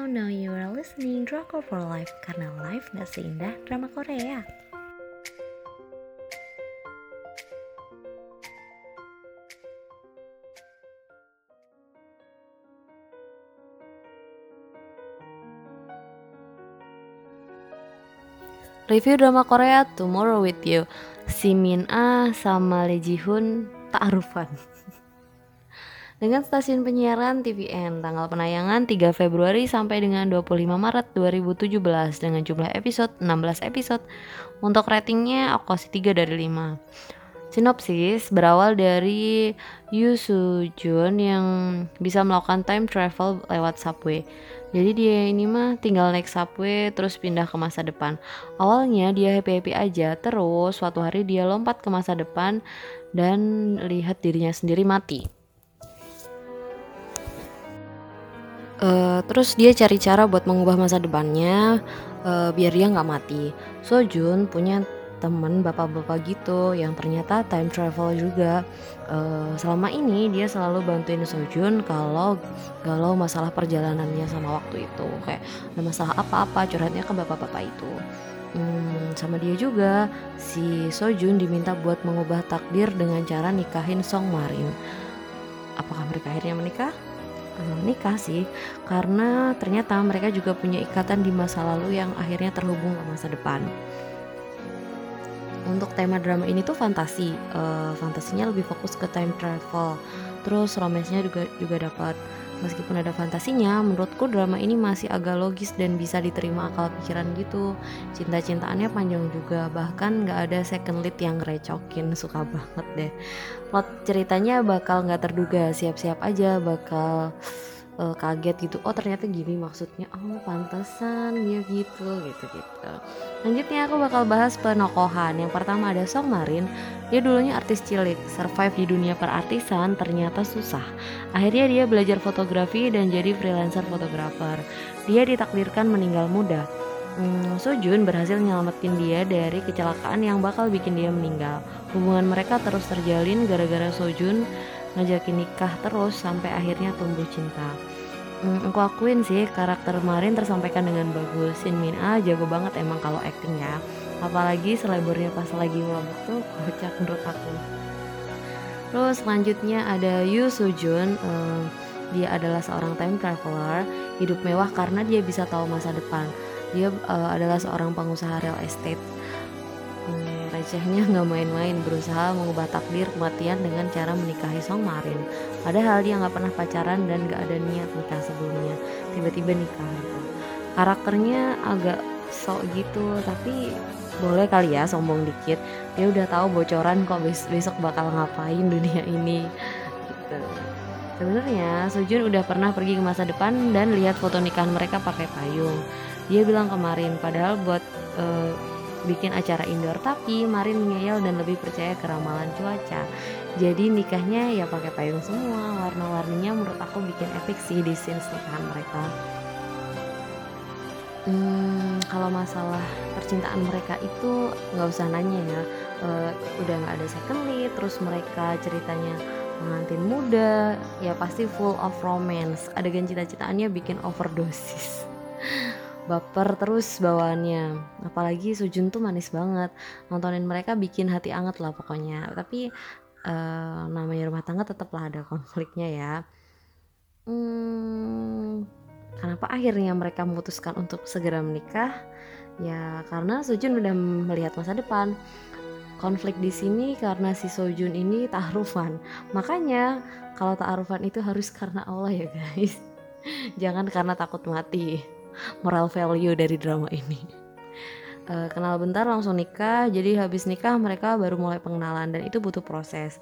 Hello, now you are listening Drama for Life karena life gak seindah drama Korea. Review drama Korea Tomorrow with You Si Min Ah sama Lee Ji Hoon ta'arufan dengan stasiun penyiaran TVN tanggal penayangan 3 Februari sampai dengan 25 Maret 2017 dengan jumlah episode 16 episode untuk ratingnya aku kasih 3 dari 5 Sinopsis berawal dari Yu yang bisa melakukan time travel lewat subway jadi dia ini mah tinggal naik subway terus pindah ke masa depan. Awalnya dia happy-happy aja, terus suatu hari dia lompat ke masa depan dan lihat dirinya sendiri mati. Uh, terus dia cari cara buat mengubah masa depannya uh, biar dia nggak mati. Sojun punya temen bapak-bapak gitu yang ternyata time travel juga uh, selama ini dia selalu bantuin Sojun kalau galau masalah perjalanannya sama waktu itu kayak ada masalah apa-apa curhatnya ke bapak-bapak itu hmm, sama dia juga si Sojun diminta buat mengubah takdir dengan cara nikahin Song Marin apakah mereka akhirnya menikah? Nikah sih karena ternyata mereka juga punya ikatan di masa lalu yang akhirnya terhubung ke masa depan untuk tema drama ini tuh fantasi uh, fantasinya lebih fokus ke time travel. Terus romansnya juga juga dapat. Meskipun ada fantasinya menurutku drama ini masih agak logis dan bisa diterima akal pikiran gitu. Cinta-cintaannya panjang juga bahkan nggak ada second lead yang recokin suka banget deh. Plot ceritanya bakal nggak terduga. Siap-siap aja bakal uh, kaget gitu oh ternyata gini maksudnya. Oh pantesan dia gitu gitu gitu. Lanjutnya aku bakal bahas penokohan. Yang pertama ada Song Marin. Dia dulunya artis cilik. Survive di dunia perartisan ternyata susah. Akhirnya dia belajar fotografi dan jadi freelancer fotografer. Dia ditakdirkan meninggal muda. Hmm, Sojun berhasil nyelamatin dia dari kecelakaan yang bakal bikin dia meninggal. Hubungan mereka terus terjalin gara-gara Sojun ngajakin nikah terus sampai akhirnya tumbuh cinta. Hmm, aku akuin sih karakter Marin tersampaikan dengan bagus. Shin Min A jago banget emang kalau acting ya. Apalagi selebornya pas lagi mabuk tuh kocak menurut aku. Terus selanjutnya ada Yu Soo Jun. Um, dia adalah seorang time traveler, hidup mewah karena dia bisa tahu masa depan. Dia uh, adalah seorang pengusaha real estate recehnya nggak main-main berusaha mengubah takdir kematian dengan cara menikahi Song Marin. Padahal dia nggak pernah pacaran dan nggak ada niat nikah sebelumnya. Tiba-tiba nikah. Karakternya agak sok gitu, tapi boleh kali ya sombong dikit. Dia udah tahu bocoran kok besok bakal ngapain dunia ini. Gitu. Sebenarnya Sojun udah pernah pergi ke masa depan dan lihat foto nikahan mereka pakai payung. Dia bilang kemarin, padahal buat uh, bikin acara indoor tapi Marin ngeyel dan lebih percaya ke ramalan cuaca. Jadi nikahnya ya pakai payung semua warna-warninya menurut aku bikin epic sih di scene nikahan mereka. Hmm, kalau masalah percintaan mereka itu nggak usah nanya ya. Uh, udah nggak ada second lead terus mereka ceritanya pengantin muda ya pasti full of romance. Adegan cita-citaannya bikin overdosis baper terus bawaannya. Apalagi Sujun tuh manis banget. Nontonin mereka bikin hati anget lah pokoknya. Tapi uh, namanya rumah tangga tetaplah ada konfliknya ya. Hmm, kenapa akhirnya mereka memutuskan untuk segera menikah? Ya karena Sujun udah melihat masa depan. Konflik di sini karena si Sojun ini taarufan makanya kalau taarufan itu harus karena Allah ya guys. Jangan karena takut mati moral value dari drama ini uh, kenal bentar langsung nikah jadi habis nikah mereka baru mulai pengenalan dan itu butuh proses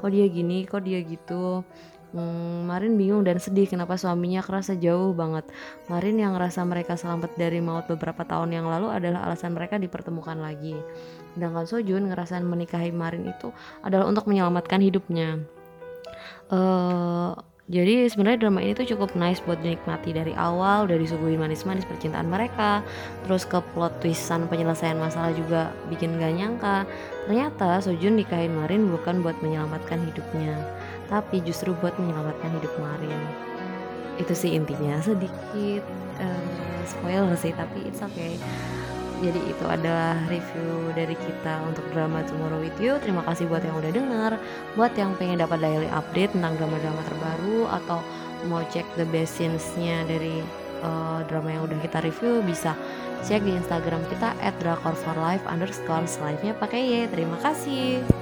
kok dia gini kok dia gitu Hmm, Marin bingung dan sedih kenapa suaminya kerasa jauh banget. Marin yang ngerasa mereka selamat dari maut beberapa tahun yang lalu adalah alasan mereka dipertemukan lagi. Sedangkan Sojun ngerasain menikahi Marin itu adalah untuk menyelamatkan hidupnya. Uh, jadi sebenarnya drama ini tuh cukup nice buat dinikmati dari awal, udah disuguhin manis-manis percintaan mereka, terus ke plot twistan penyelesaian masalah juga bikin gak nyangka. Ternyata Sojun nikahin Marin bukan buat menyelamatkan hidupnya, tapi justru buat menyelamatkan hidup Marin. Itu sih intinya, sedikit, eee, spoiler sih tapi it's okay. Jadi itu adalah review dari kita untuk drama Tomorrow With You. Terima kasih buat yang udah denger, buat yang pengen dapat daily update tentang drama-drama terbaru atau mau cek the best scenes-nya dari, eee, drama yang udah kita review bisa cek di Instagram kita @drakorforlife_. Selanjutnya pakai Y. Terima kasih.